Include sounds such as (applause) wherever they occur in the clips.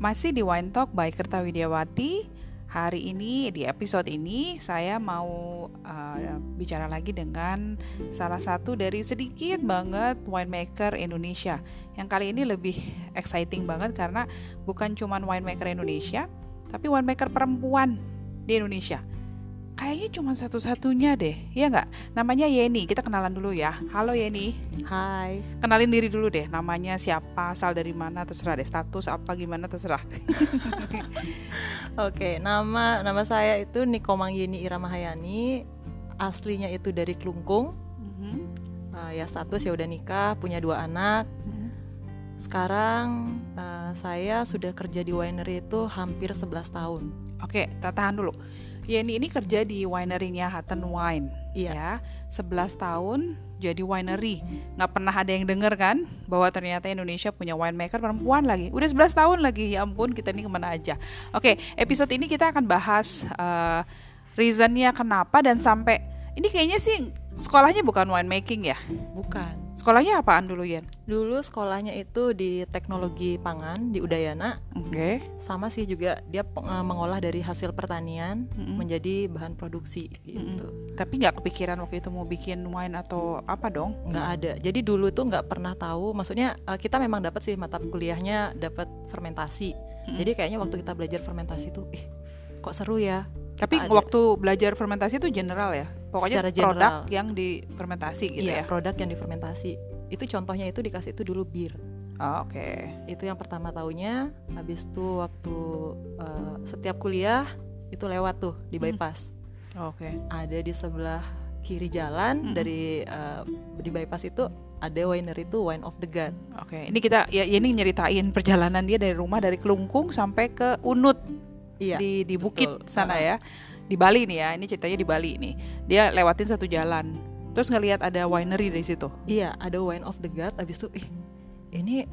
Masih di Wine Talk by Kerta Widiawati. Hari ini di episode ini saya mau uh, bicara lagi dengan salah satu dari sedikit banget winemaker Indonesia. Yang kali ini lebih exciting banget karena bukan cuma winemaker Indonesia, tapi winemaker perempuan di Indonesia kayaknya cuma satu-satunya deh, ya nggak? Namanya Yeni, kita kenalan dulu ya. Halo Yeni. Hai. Kenalin diri dulu deh, namanya siapa, asal dari mana, terserah deh. Status apa gimana terserah. (laughs) Oke, nama nama saya itu Nikomang Yeni Iramahayani. Aslinya itu dari Klungkung. Mm-hmm. Uh, ya status ya udah nikah, punya dua anak. Mm-hmm. Sekarang uh, saya sudah kerja di winery itu hampir 11 tahun. Oke, tahan dulu Yeni ini kerja di winery-nya Hutton Wine. Iya. Ya, 11 tahun jadi winery. Nggak pernah ada yang denger kan bahwa ternyata Indonesia punya winemaker perempuan lagi. Udah 11 tahun lagi. Ya ampun, kita ini ke mana aja. Oke, episode ini kita akan bahas uh, reasonnya kenapa dan sampai ini kayaknya sih sekolahnya bukan winemaking ya? Bukan Sekolahnya apaan dulu Yen? Dulu sekolahnya itu di teknologi pangan di Udayana. Oke. Okay. Sama sih juga dia uh, mengolah dari hasil pertanian mm -hmm. menjadi bahan produksi gitu. Mm -hmm. Tapi nggak kepikiran waktu itu mau bikin wine atau apa dong? Nggak ada. Jadi dulu tuh nggak pernah tahu. Maksudnya uh, kita memang dapat sih mata kuliahnya dapat fermentasi. Mm -hmm. Jadi kayaknya waktu kita belajar fermentasi tuh, ih kok seru ya tapi ada. waktu belajar fermentasi itu general ya? Pokoknya Secara general. produk yang difermentasi gitu iya, ya? produk yang difermentasi. Itu contohnya itu dikasih itu dulu bir. Oh, Oke. Okay. Itu yang pertama tahunya. Habis itu waktu uh, setiap kuliah itu lewat tuh di hmm. bypass. Hmm. Oke. Okay. Ada di sebelah kiri jalan hmm. dari uh, di bypass itu ada winery itu Wine of the God. Oke, okay. ini kita ya ini nyeritain perjalanan dia dari rumah dari Kelungkung sampai ke Unut iya, di di bukit betul. sana ya. Di Bali nih ya ini ceritanya di Bali nih. Dia lewatin satu jalan. Terus ngelihat ada winery dari situ. Iya ada wine of the god abis itu ih ini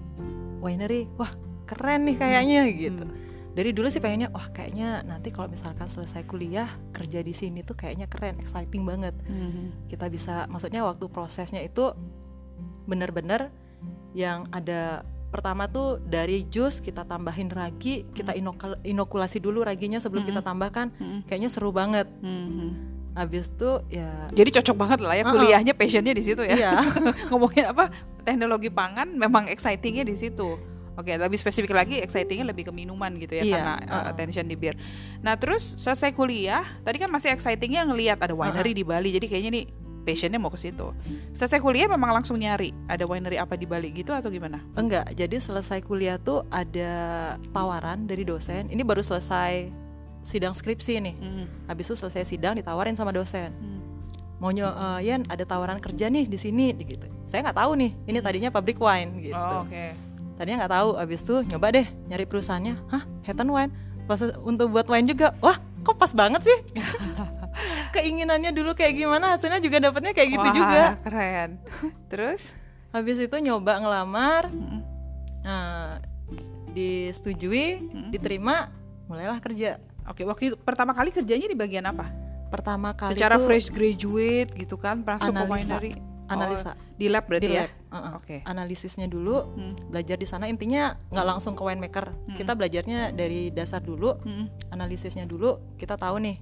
winery wah keren nih kayaknya hmm. gitu. Dari dulu sih pengennya wah kayaknya nanti kalau misalkan selesai kuliah kerja di sini tuh kayaknya keren exciting banget. Hmm. kita bisa maksudnya waktu prosesnya itu bener-bener yang ada pertama tuh dari jus kita tambahin ragi kita hmm. inokulasi dulu raginya sebelum -hmm. kita tambahkan -hmm. kayaknya seru banget -hmm. Habis itu ya Jadi cocok banget lah ya kuliahnya uh -uh. passionnya di situ ya. Iya. (laughs) Ngomongin apa teknologi pangan memang excitingnya di situ. Oke, lebih spesifik lagi excitingnya lebih ke minuman gitu ya iya, karena uh, uh. attention di bir. Nah terus selesai kuliah, tadi kan masih excitingnya ngelihat ada winery uh -uh. di Bali, jadi kayaknya nih passionnya mau ke situ. Selesai kuliah memang langsung nyari ada winery apa di Bali gitu atau gimana? Enggak, jadi selesai kuliah tuh ada tawaran dari dosen. Ini baru selesai sidang skripsi nih. Hmm. Habis itu selesai sidang ditawarin sama dosen. Hmm. Mau uh, Yan ada tawaran kerja nih di sini gitu. Saya nggak tahu nih, ini tadinya pabrik wine gitu. Oh, Okay. Tadinya nggak tahu, habis itu nyoba deh nyari perusahaannya. Hah, Hetan Wine. Pas untuk buat wine juga. Wah, kok pas banget sih? (laughs) keinginannya dulu kayak gimana hasilnya juga dapatnya kayak gitu Wah, juga keren (laughs) terus habis itu nyoba ngelamar hmm. nah, disetujui hmm. diterima mulailah kerja oke waktu itu pertama kali kerjanya di bagian apa pertama kali secara itu, fresh graduate gitu kan masuk ke winery analisa oh, di lab berarti di ya uh -uh. oke okay. analisisnya dulu hmm. belajar di sana intinya nggak langsung ke winemaker hmm. kita belajarnya dari dasar dulu hmm. analisisnya dulu kita tahu nih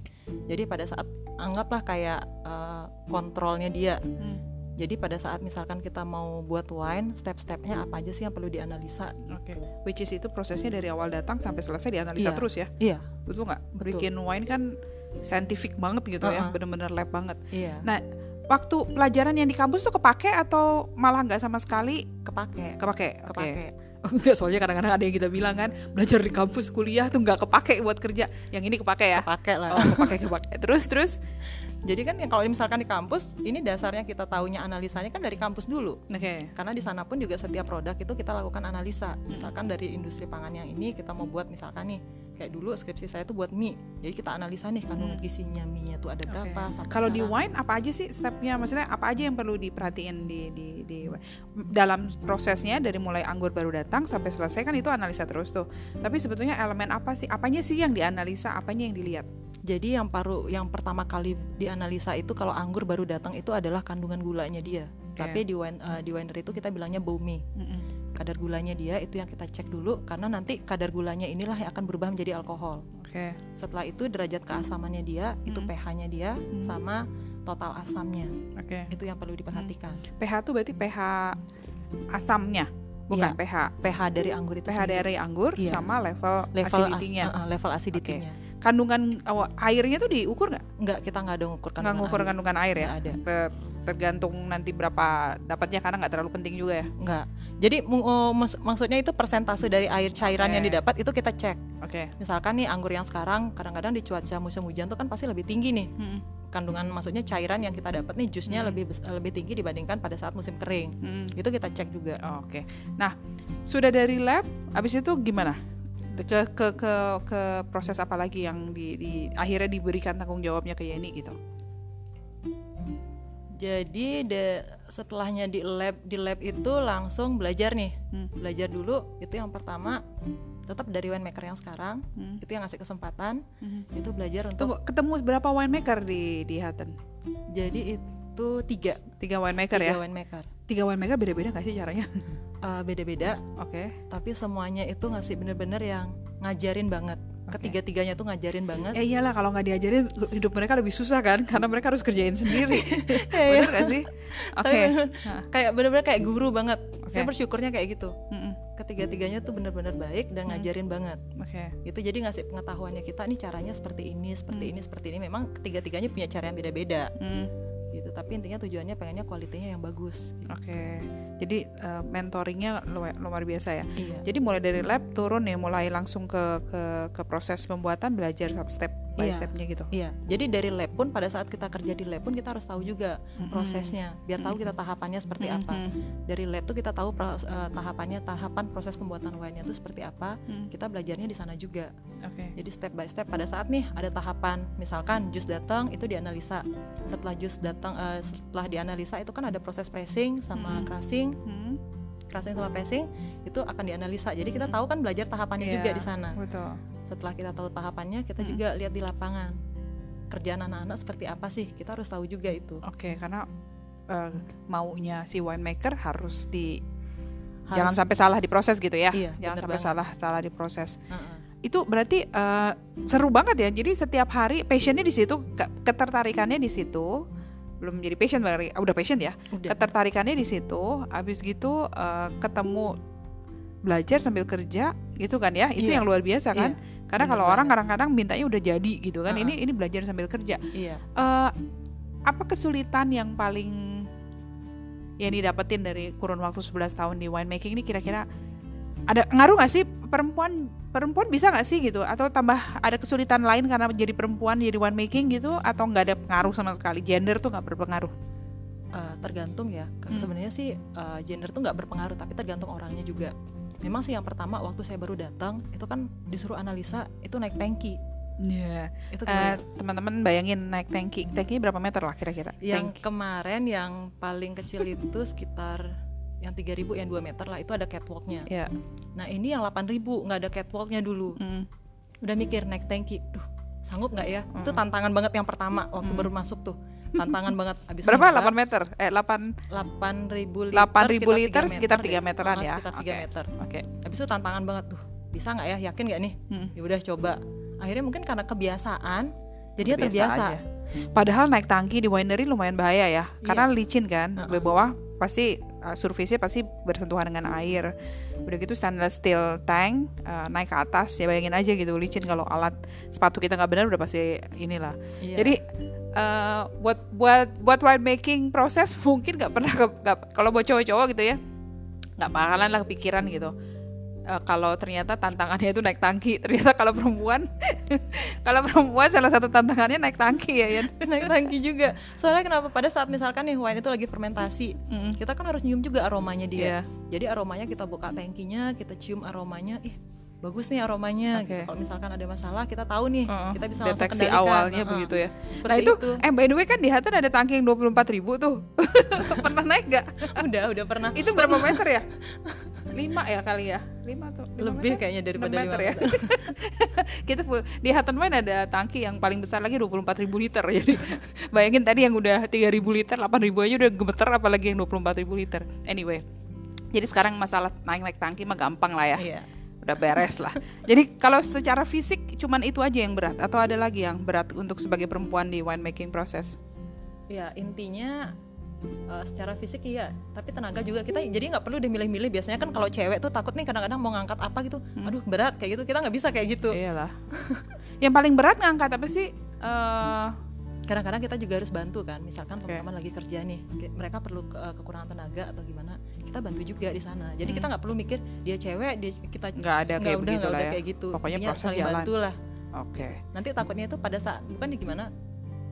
jadi pada saat anggaplah kayak uh, kontrolnya dia hmm. Jadi pada saat misalkan kita mau buat wine, step-stepnya apa aja sih yang perlu dianalisa? Oke. Okay. Which is itu prosesnya dari awal datang sampai selesai dianalisa iya. terus ya? Iya. Betul nggak? Bikin wine kan scientific banget gitu uh -uh. ya, bener-bener lab banget. Iya. Nah, waktu pelajaran yang di kampus tuh kepake atau malah nggak sama sekali kepake kepake kepake okay. (laughs) Enggak soalnya kadang-kadang ada yang kita bilang kan belajar di kampus kuliah tuh nggak kepake buat kerja yang ini kepake ya kepake lah oh kepake kepake terus terus jadi kan yang kalau misalkan di kampus ini dasarnya kita tahunya analisanya kan dari kampus dulu. Oke. Okay. Karena di sana pun juga setiap produk itu kita lakukan analisa. Misalkan dari industri pangan yang ini kita mau buat misalkan nih kayak dulu skripsi saya tuh buat mie. Jadi kita analisa nih kandungan gizinya mie-nya tuh ada berapa okay. Kalau di wine apa aja sih stepnya? Maksudnya apa aja yang perlu diperhatiin di di di dalam prosesnya dari mulai anggur baru datang sampai selesai kan itu analisa terus tuh. Tapi sebetulnya elemen apa sih? Apanya sih yang dianalisa, apanya yang dilihat? Jadi yang paru yang pertama kali dianalisa itu kalau anggur baru datang itu adalah kandungan gulanya dia. Okay. Tapi di wine uh, di winery itu kita bilangnya bumi. Mm -hmm. Kadar gulanya dia itu yang kita cek dulu karena nanti kadar gulanya inilah yang akan berubah menjadi alkohol. Oke. Setelah itu derajat keasamannya dia, itu Hmm. pH-nya dia Hmm. sama total asamnya. Oke. Itu yang perlu diperhatikan. pH tuh berarti pH asamnya, bukan Iya. pH. pH dari anggur itu pH sendiri. dari anggur Iya. sama level, level as- acidity-nya. uh, uh, level acidity-nya. Kandungan awa- airnya tuh diukur nggak? Enggak, kita nggak ada ngukur Nggak kandungan ngukur air. kandungan air ya? Nggak ada. Ter- tergantung nanti berapa dapatnya karena nggak terlalu penting juga ya. Enggak. Jadi oh, maksudnya itu persentase dari air cairan Oke. yang didapat itu kita cek. Oke. Misalkan nih anggur yang sekarang kadang-kadang di cuaca musim hujan tuh kan pasti lebih tinggi nih Hmm. kandungan maksudnya cairan yang kita dapat nih jusnya Hmm. lebih lebih tinggi dibandingkan pada saat musim kering. Hmm. Itu kita cek juga. Oke. Nah, sudah dari lab, habis itu gimana? Ke ke ke, ke proses apa lagi yang di, di- akhirnya diberikan tanggung jawabnya ke Yeni gitu? Jadi de, setelahnya di lab di lab itu langsung belajar nih. Hmm. Belajar dulu itu yang pertama tetap dari winemaker yang sekarang Hmm. itu yang ngasih kesempatan Hmm. itu belajar untuk Tunggu, ketemu berapa winemaker di di Hutton? jadi itu tiga Tiga winemaker tiga ya? winemaker Tiga winemaker beda-beda nggak sih caranya? Eh, beda-beda Oke. tapi semuanya itu ngasih bener-bener yang ngajarin banget Ketiga-tiganya tuh ngajarin banget Ya iyalah kalau nggak diajarin hidup mereka lebih susah kan karena mereka harus kerjain sendiri. Iya. (laughs) Bener gak sih? Oke. Bener- Nah, kayak bener-bener kayak guru banget saya Oke. bersyukurnya kayak gitu ketiga-tiganya tuh bener-bener baik dan Hmm. ngajarin banget Oke. itu jadi ngasih pengetahuannya kita nih caranya seperti ini seperti Hmm. ini seperti ini memang ketiga-tiganya punya cara yang beda-beda Mm, gitu tapi intinya tujuannya pengennya kualitinya yang bagus Oke. Jadi eh, mentoringnya luar, luar biasa ya. iya Jadi mulai dari lab turun ya, mulai langsung ke ke ke proses pembuatan belajar satu step by Iya. stepnya gitu. Iya, jadi dari lab pun pada saat kita kerja di lab pun kita harus tahu juga Mm-mm. prosesnya, biar tahu kita tahapannya seperti apa. Mm-mm. Dari lab tuh kita tahu pros- eh, tahapannya, tahapan proses pembuatan wine-nya itu seperti apa. Mm. Kita belajarnya di sana juga. Oke. Jadi step by step pada saat nih ada tahapan, misalkan jus datang itu dianalisa. Setelah jus datang, eh, setelah dianalisa itu kan ada proses pressing sama Mm. crushing, Mm. crushing sama pressing itu akan dianalisa. Jadi kita tahu kan belajar tahapannya juga Iya, di sana. Betul. Setelah kita tahu tahapannya, kita Mm. juga lihat di lapangan kerjaan anak-anak seperti apa sih. Kita harus tahu juga itu. Oke, karena eh, maunya si winemaker harus di Harus- jangan sampai salah di proses gitu ya. Iya, jangan sampai banget. salah salah di proses. Heeh. Itu berarti eh, seru banget ya. Jadi setiap hari passionnya di situ, ke- ketertarikannya di situ. Belum jadi passion ah, udah passion ya. Udah. Ketertarikannya di situ. Habis gitu eh, ketemu belajar sambil kerja gitu kan ya. Itu Iya. yang luar biasa kan. Karena bener kalau orang kadang-kadang mintanya udah jadi gitu kan. Uh-uh. Ini ini belajar sambil kerja. Iya. Eh, apa kesulitan yang paling yang didapetin dari kurun waktu 11 tahun di winemaking ini kira-kira ada ngaruh nggak sih perempuan perempuan bisa nggak sih gitu atau tambah ada kesulitan lain karena jadi perempuan jadi winemaking gitu atau nggak ada pengaruh sama sekali gender tuh nggak berpengaruh Eh, tergantung ya. Hmm. Sebenarnya sih eh, gender tuh nggak berpengaruh, tapi tergantung orangnya juga. Memang sih yang pertama waktu saya baru datang itu kan disuruh analisa itu naik tangki. Iya. Itu Eh, kebayang. teman-teman bayangin naik tangki tangki berapa meter lah kira-kira yang Tangki. kemarin yang paling kecil itu sekitar yang 3000 yang 2 meter lah itu ada catwalknya. ya Nah ini yang 8000 nggak ada catwalknya dulu. mm, Udah mikir naik tangki, duh sanggup nggak ya? Itu Mm. tantangan banget yang pertama waktu Mm. baru masuk tuh. Tantangan banget. Abis berapa 8 meter eh 8 8.000 liter 8.000 liter tiga sekitar tiga deh. meteran ya. sekitar 3 Oke. meter oke habis itu tantangan banget tuh bisa nggak ya yakin nggak nih Mm. ya udah coba akhirnya mungkin karena kebiasaan Udah biasa terbiasa aja. Padahal naik tangki di winery lumayan bahaya ya, karena licin kan. Uh-uh. Di bawah pasti uh, surface-nya pasti bersentuhan dengan air. Udah gitu stainless steel tank uh, naik ke atas ya bayangin aja gitu licin kalau alat sepatu kita nggak benar udah pasti inilah. Iya. Jadi uh, buat buat buat winemaking proses (laughs) mungkin nggak pernah ke- nggak- kalau buat cowok-cowok gitu ya nggak bakalan lah kepikiran gitu. Uh, kalau ternyata tantangannya itu naik tangki, ternyata kalau perempuan (laughs) kalau perempuan salah satu tantangannya naik tangki ya Yan. (laughs) naik tangki juga soalnya kenapa pada saat misalkan nih wine itu lagi fermentasi Mm. kita kan harus nyium juga aromanya dia Iya. jadi aromanya kita buka tangkinya kita cium aromanya ih bagus nih aromanya Oke. gitu. kalau misalkan ada masalah kita tahu nih Heeh. kita bisa langsung deteksi kendalikan awalnya Heeh. begitu ya. seperti nah itu, itu, eh by the way kan di Hutton ada tangki yang 24 ribu tuh. (laughs) Pernah naik gak? udah udah pernah Itu berapa meter ya? (laughs) 5 ya kali ya? 5 tuh. lima lebih meter? kayaknya daripada meter 5 ya. (laughs) Kita di Hutton Wine ada tangki yang paling besar lagi 24 ribu liter. Jadi bayangin tadi yang udah 3 ribu liter, 8 ribu aja udah gemeter apalagi yang 24 ribu liter. Anyway. Jadi sekarang masalah naik-naik tangki mah gampang lah ya. Iya. Udah beres lah. Jadi kalau secara fisik cuman itu aja yang berat atau ada lagi yang berat untuk sebagai perempuan di winemaking proses? Ya intinya uh, secara fisik iya, tapi tenaga juga kita jadi nggak perlu dimilih-milih. Biasanya kan kalau cewek tuh takut nih kadang-kadang mau ngangkat apa gitu, aduh berat kayak gitu kita nggak bisa kayak gitu. Iyalah. yang paling berat ngangkat apa sih? Eh, Kadang-kadang kita juga harus bantu kan, misalkan teman-teman lagi kerja nih, mereka perlu ke- uh, kekurangan tenaga atau gimana, kita bantu juga di sana. Jadi kita nggak perlu mikir dia cewek, dia kita nggak ada kayak udah begitu nggak udah ya. kayak gitu. Pokoknya Intinya proses saling jalan. bantu lah. Oke. Nanti takutnya itu pada saat bukan di gimana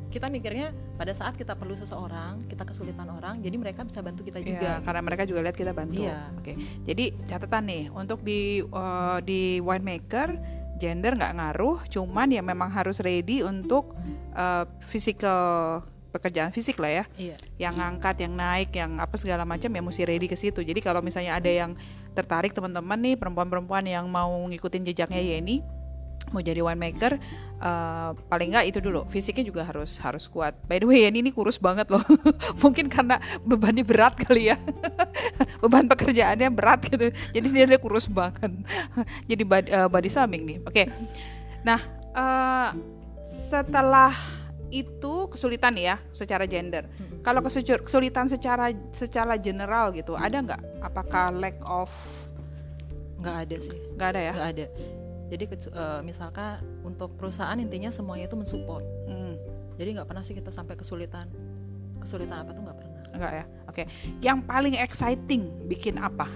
kita mikirnya pada saat kita perlu seseorang, kita kesulitan orang, jadi mereka bisa bantu kita Iya, juga. karena mereka juga lihat kita bantu. Iya. Oke. Jadi catatan nih untuk di eh, di winemaker gender nggak ngaruh, cuman ya memang harus ready untuk eh, physical pekerjaan fisik lah ya. Iya. Yang ngangkat, yang naik, yang apa segala macam ya mesti ready ke situ. Jadi kalau misalnya ada yang tertarik teman-teman nih perempuan-perempuan yang mau ngikutin jejaknya Yeni mau jadi winemaker eh, paling nggak itu dulu. Fisiknya juga harus harus kuat. By the way Yeni ini kurus banget loh. (laughs) Mungkin karena bebannya berat kali ya. (laughs) Beban pekerjaannya berat gitu. Jadi dia, dia kurus banget. (laughs) Jadi body, eh, body shaming nih. Oke. Nah eh, setelah itu kesulitan ya secara gender. Kalau kesulitan secara secara general gitu ada nggak? Apakah lack of nggak ada sih. Nggak ada ya? Nggak ada jadi eh, misalkan untuk perusahaan intinya semuanya itu mensupport. Hmm, jadi nggak pernah sih kita sampai kesulitan. Kesulitan apa tuh nggak pernah. Enggak ya? Oke. Yang paling exciting bikin apa?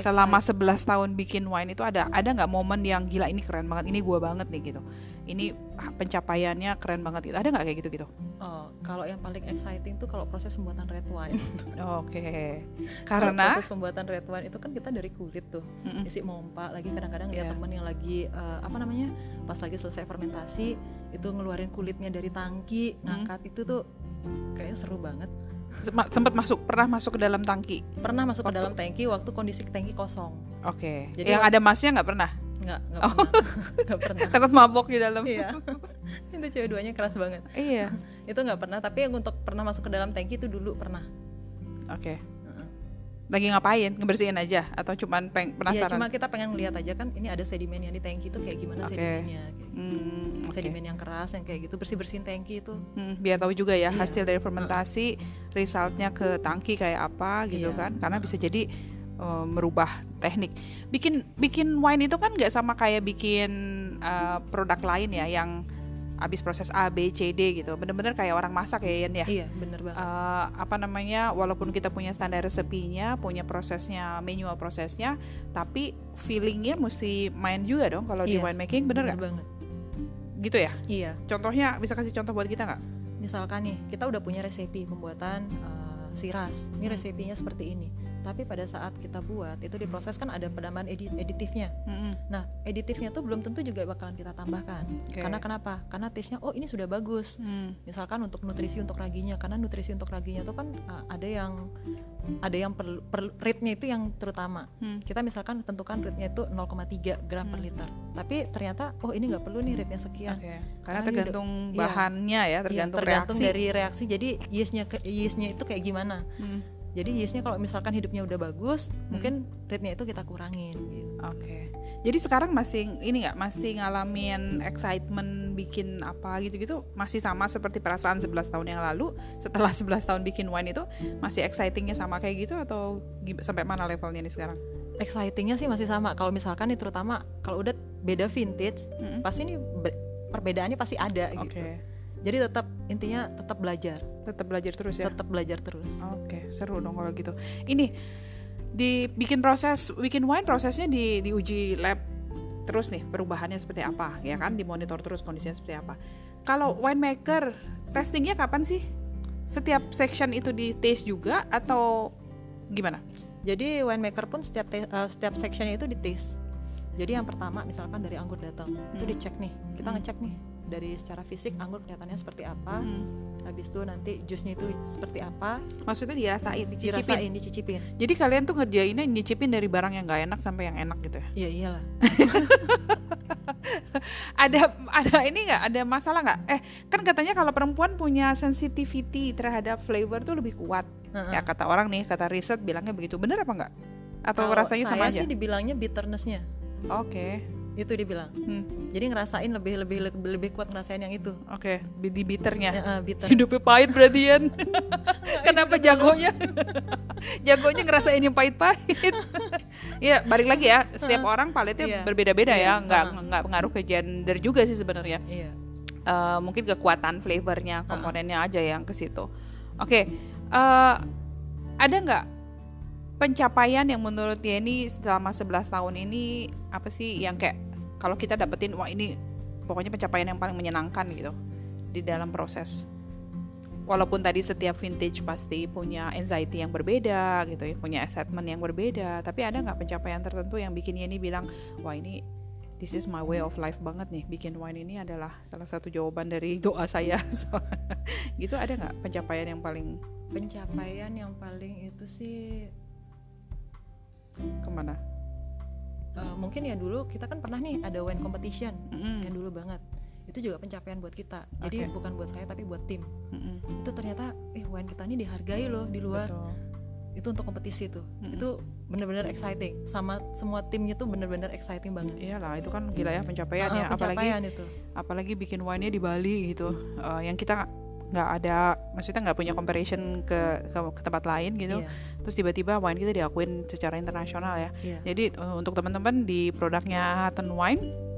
Selama 11 tahun bikin wine itu ada ada nggak momen yang gila ini keren banget ini gua banget nih gitu ini pencapaiannya keren banget gitu. Ada nggak kayak gitu gitu oh kalau yang paling exciting tuh kalau proses pembuatan red wine. (laughs) Oke. Kalau karena proses pembuatan red wine itu kan kita dari kulit tuh. Mm-mm. isi mompa lagi kadang-kadang lihat Iya. temen yang lagi eh, apa namanya pas lagi selesai fermentasi itu ngeluarin kulitnya dari tangki Hmm. ngangkat itu tuh kayaknya seru banget. Sem- sempat masuk pernah masuk ke dalam tangki? Pernah masuk Waktu- ke dalam tangki waktu kondisi tangki kosong. Oke. Jadi yang ada masnya nggak pernah nggak nggak Oh. pernah (laughs) nggak pernah takut mabok di dalam iya (laughs) itu cewek duanya keras banget iya (laughs) itu nggak pernah tapi yang untuk pernah masuk ke dalam tangki itu dulu pernah oke Heeh. lagi ngapain ngebersihin aja atau cuman peng Iya penasaran cuma kita pengen lihat aja kan ini ada sedimen yang di tangki itu kayak gimana Oke. sedimennya kayak gitu. Hmm, oke. sedimen yang keras yang kayak gitu bersih bersihin tangki itu Hmm, biar tahu juga ya Iya. hasil dari fermentasi resultnya ke tangki kayak apa gitu Iya. kan karena bisa jadi eh, merubah teknik. Bikin bikin wine itu kan nggak sama kayak bikin eh, produk lain ya yang habis proses A B C D gitu. Bener-bener kayak orang masak ya Yan ya? Iya bener banget. Eh, apa namanya walaupun kita punya standar resepinya punya prosesnya manual prosesnya tapi feelingnya mesti main juga dong kalau di Iya, winemaking bener nggak? Banget. Gitu ya? Iya. Contohnya bisa kasih contoh buat kita nggak? Misalkan nih kita udah punya resepi pembuatan eh, siras ini Hmm. resepinya seperti ini tapi pada saat kita buat itu diproses kan ada pedaman edi- editifnya Mm-mm. nah editifnya tuh belum tentu juga bakalan kita tambahkan Oke. karena kenapa karena taste-nya oh ini sudah bagus Hmm. misalkan untuk nutrisi untuk raginya karena nutrisi untuk raginya tuh kan uh, ada yang ada yang perlu per, rate-nya itu yang terutama Hmm. kita misalkan tentukan rate-nya itu 0,3 gram per Hmm. liter tapi ternyata oh ini nggak perlu nih rate-nya sekian Oke, Karena Karena tergantung iya. bahannya ya, Iya, tergantung, tergantung reaksi. dari reaksi jadi yeastnya itu kayak gimana Hmm, jadi yeastnya kalau misalkan hidupnya udah bagus mungkin rate-nya itu kita kurangin gitu. Oke. Jadi sekarang masih ini nggak masih ngalamin excitement bikin apa gitu-gitu masih sama seperti perasaan 11 tahun yang lalu setelah (laughs) 11 tahun bikin wine itu masih excitingnya sama kayak gitu atau sampai mana levelnya nih sekarang? excitingnya sih masih sama kalau misalkan nih terutama kalau udah beda vintage Mm-mm. pasti ini be- perbedaannya pasti ada Oke. gitu jadi tetap intinya tetap belajar Tetap belajar terus ya. tetap belajar terus Oke, seru dong kalau gitu. Ini dibikin proses bikin wine prosesnya di diuji lab terus nih perubahannya seperti apa ya kan dimonitor terus kondisinya seperti apa. Kalau winemaker testingnya kapan sih? Setiap section itu di taste juga atau gimana? jadi winemaker pun setiap eh, setiap sectionnya itu di taste jadi yang pertama misalkan dari anggur datang itu Hmm. dicek nih kita Hmm. ngecek nih dari secara fisik anggur kelihatannya seperti apa. Habis itu nanti jusnya itu seperti apa. Maksudnya dirasain, dicicipin. dirasain dicicipin. Jadi kalian tuh ngerjainnya nyicipin dari barang yang nggak enak sampai yang enak gitu ya? iya iyalah. (laughs) Ada ada ini nggak? Ada masalah nggak? Eh kan katanya kalau perempuan punya sensitivity terhadap flavor tuh lebih kuat. Heeh. ya kata orang nih kata riset bilangnya begitu. Bener apa nggak? Atau Kalau rasanya sama saya aja? sih dibilangnya bitternessnya. Oke itu dibilang Hmm, jadi ngerasain lebih lebih lebih, lebih kuat ngerasain yang itu. Oke Bi- di bitternya ya, eh, bitter hidupnya pahit berarti Yan (laughs) kenapa jagonya? (laughs) Jagonya ngerasain yang pahit-pahit. (laughs) Ya balik lagi ya. Setiap orang palitnya Iya. berbeda-beda ya. Iya, nggak heeh. nggak pengaruh ke gender juga sih sebenarnya. Iya. Eh, mungkin kekuatan flavornya komponennya aja yang ke situ. Oke eh, ada nggak pencapaian yang menurut Yeni selama 11 tahun ini apa sih yang kayak kalau kita dapetin wah ini pokoknya pencapaian yang paling menyenangkan gitu di dalam proses. Walaupun tadi setiap vintage pasti punya anxiety yang berbeda gitu ya punya excitement yang berbeda tapi ada nggak pencapaian tertentu yang bikin Yeni bilang wah ini this is my way of life banget nih bikin wine ini adalah salah satu jawaban dari doa saya. (laughs) So, gitu ada nggak pencapaian yang paling pencapaian yang paling itu sih ke mana? Eh, mungkin ya dulu kita kan pernah nih ada wine competition Mm-mm. yang dulu banget. Itu juga pencapaian buat kita. Jadi Oke. bukan buat saya tapi buat tim. Mm-mm. itu ternyata eh wine kita ini dihargai loh di luar. Betul. itu untuk kompetisi tuh. Mm-mm. itu bener-bener exciting. Sama semua timnya tuh bener-bener exciting banget. Iyalah itu kan gila ya (laughs) pencapaian Ah, ya apalagi pencapaian itu. apalagi bikin wine-nya di Bali gitu. Eh, yang kita nggak ada maksudnya nggak punya comparison ke, ke ke tempat lain gitu Iya, terus tiba-tiba wine kita diakuin secara internasional ya iya. Jadi uh, untuk teman-teman di produknya Hutton Wine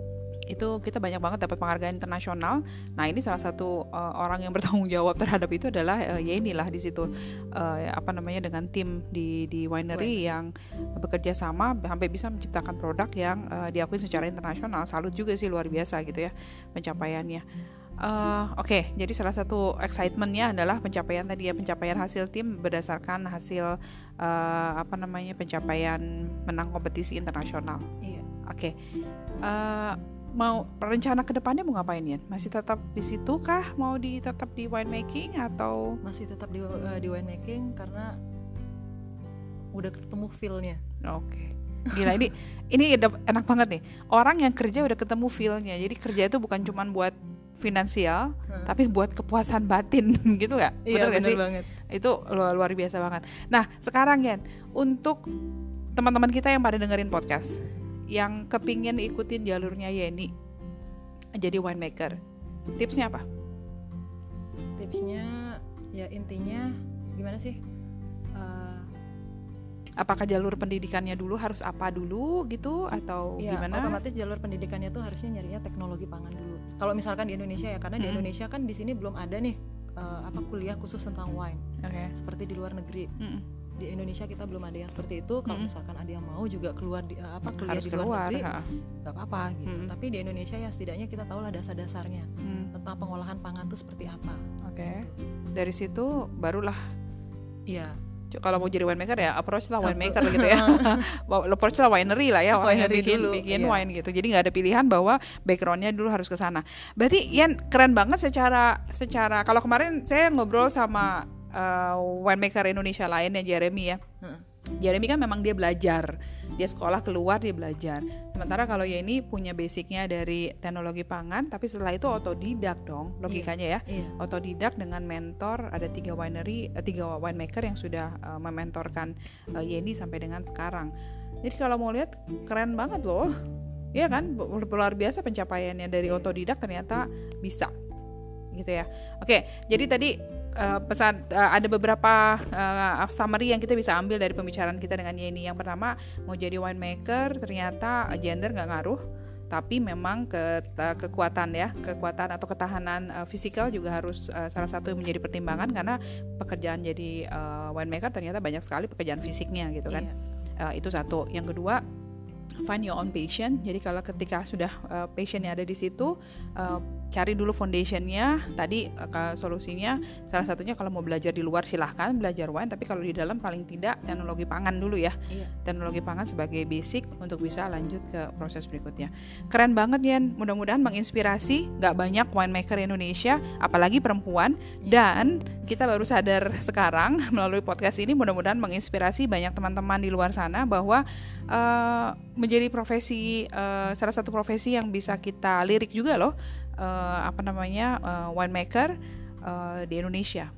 itu kita banyak banget dapat penghargaan internasional. Nah ini salah satu uh, orang yang bertanggung jawab terhadap itu adalah uh, Yeni lah di situ Uh, apa namanya dengan tim di di winery yang bekerja sama sampai bisa menciptakan produk yang uh, diakui secara internasional. Salut juga sih luar biasa gitu ya pencapaiannya. Uh, Oke, jadi salah satu excitementnya adalah pencapaian tadi ya pencapaian hasil tim berdasarkan hasil uh, apa namanya pencapaian menang kompetisi internasional. iya Oke, Uh, mau rencana ke depannya mau ngapain ya? Masih tetap di situ kah? Mau di tetap di winemaking atau? masih tetap di eh, di winemaking karena udah ketemu feel-nya Oke, gila ini ini enak banget nih. Orang yang kerja udah ketemu feel-nya. Jadi kerja itu bukan cuma buat finansial, Hmm. tapi buat kepuasan batin (laughs) gitu nggak? iya nggak bener sih? banget itu luar, luar biasa banget. Nah, sekarang Yan, untuk teman-teman kita yang pada dengerin podcast, yang kepingin ikutin jalurnya Yeni, jadi winemaker, tipsnya apa? tipsnya ya intinya gimana sih Eh, Apakah jalur pendidikannya dulu harus apa dulu gitu atau ya, gimana? otomatis jalur pendidikannya tuh harusnya nyarinya teknologi pangan dulu kalau misalkan di Indonesia ya karena di Mm-mm. Indonesia kan di sini belum ada nih eh, apa kuliah khusus tentang wine Oke. seperti di luar negeri Mm-mm. di Indonesia kita belum ada yang seperti itu kalau Mm-mm. misalkan ada yang mau juga keluar di eh, apa kuliah Harus di luar keluar. negeri nggak apa-apa gitu tapi di Indonesia ya setidaknya kita tahu lah dasar-dasarnya Hmm, tentang pengolahan pangan tuh seperti apa Oke. Dari situ barulah iya kalau mau jadi winemaker ya approach lah winemaker gitu ya. (laughs) Approach lah winery lah ya yang Winery bikin dulu, bikin iya. wine gitu. Jadi nggak ada pilihan bahwa backgroundnya dulu harus ke sana. Berarti Yan keren banget secara secara kalau kemarin saya ngobrol sama uh, winemaker Indonesia lain ya Jeremy ya. Heeh. Jeremy kan memang dia belajar, dia sekolah keluar dia belajar. Sementara kalau Yeni punya basicnya dari teknologi pangan, tapi setelah itu otodidak dong logikanya ya. iya Otodidak dengan mentor ada tiga winery, eh, tiga winemaker yang sudah eh, mementorkan eh, Yeni sampai dengan sekarang. Jadi kalau mau lihat keren banget loh, Iya kan luar biasa pencapaiannya dari otodidak ternyata bisa gitu ya. Oke, jadi tadi eh, pesan eh, ada beberapa eh, summary yang kita bisa ambil dari pembicaraan kita dengan Yeni. Yang pertama mau jadi winemaker ternyata gender nggak ngaruh, tapi memang ke kekuatan ya, kekuatan atau ketahanan eh, fisikal juga harus eh, salah satu yang menjadi pertimbangan karena pekerjaan jadi eh, winemaker ternyata banyak sekali pekerjaan fisiknya gitu kan. iya. Eh, itu satu. Yang kedua find your own passion. Jadi kalau ketika sudah uh, passionnya ada di situ, uh, cari dulu foundationnya tadi uh, solusinya. Salah satunya kalau mau belajar di luar silahkan belajar wine tapi kalau di dalam paling tidak teknologi pangan dulu ya. Iya. teknologi pangan sebagai basic untuk bisa lanjut ke proses berikutnya. Keren banget ya mudah-mudahan menginspirasi nggak banyak winemaker Indonesia apalagi perempuan. Iya. dan kita baru sadar sekarang (laughs) melalui podcast ini mudah-mudahan menginspirasi banyak teman-teman di luar sana bahwa uh, menjadi profesi uh, salah satu profesi yang bisa kita lirik juga loh uh, apa namanya uh, winemaker uh, di Indonesia.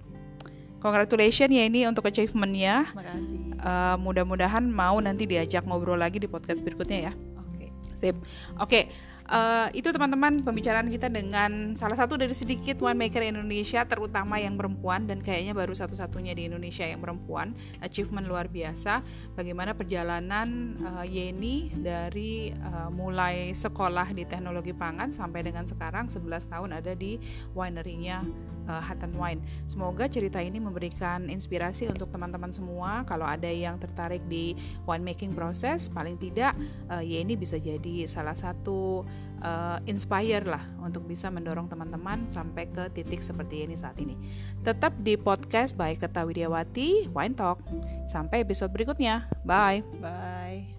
Congratulations ya ini untuk achievementnya. Uh, mudah-mudahan mau nanti diajak ngobrol lagi di podcast berikutnya ya. Oke. Okay. Sip. Oke. Okay uh, itu teman-teman pembicaraan kita dengan salah satu dari sedikit winemaker Indonesia terutama yang perempuan dan kayaknya baru satu-satunya di Indonesia yang perempuan. Achievement luar biasa. Bagaimana perjalanan uh, Yeni dari uh, mulai sekolah di teknologi pangan sampai dengan sekarang 11 tahun ada di winery-nya uh, Hutton Wine. Semoga cerita ini memberikan inspirasi untuk teman-teman semua. Kalau ada yang tertarik di winemaking proses, paling tidak uh, Yeni bisa jadi salah satu uh, inspire lah untuk bisa mendorong teman-teman sampai ke titik seperti ini saat ini. Tetap di podcast by Kerta Widiawati Wine Talk. Sampai episode berikutnya. Bye. Bye.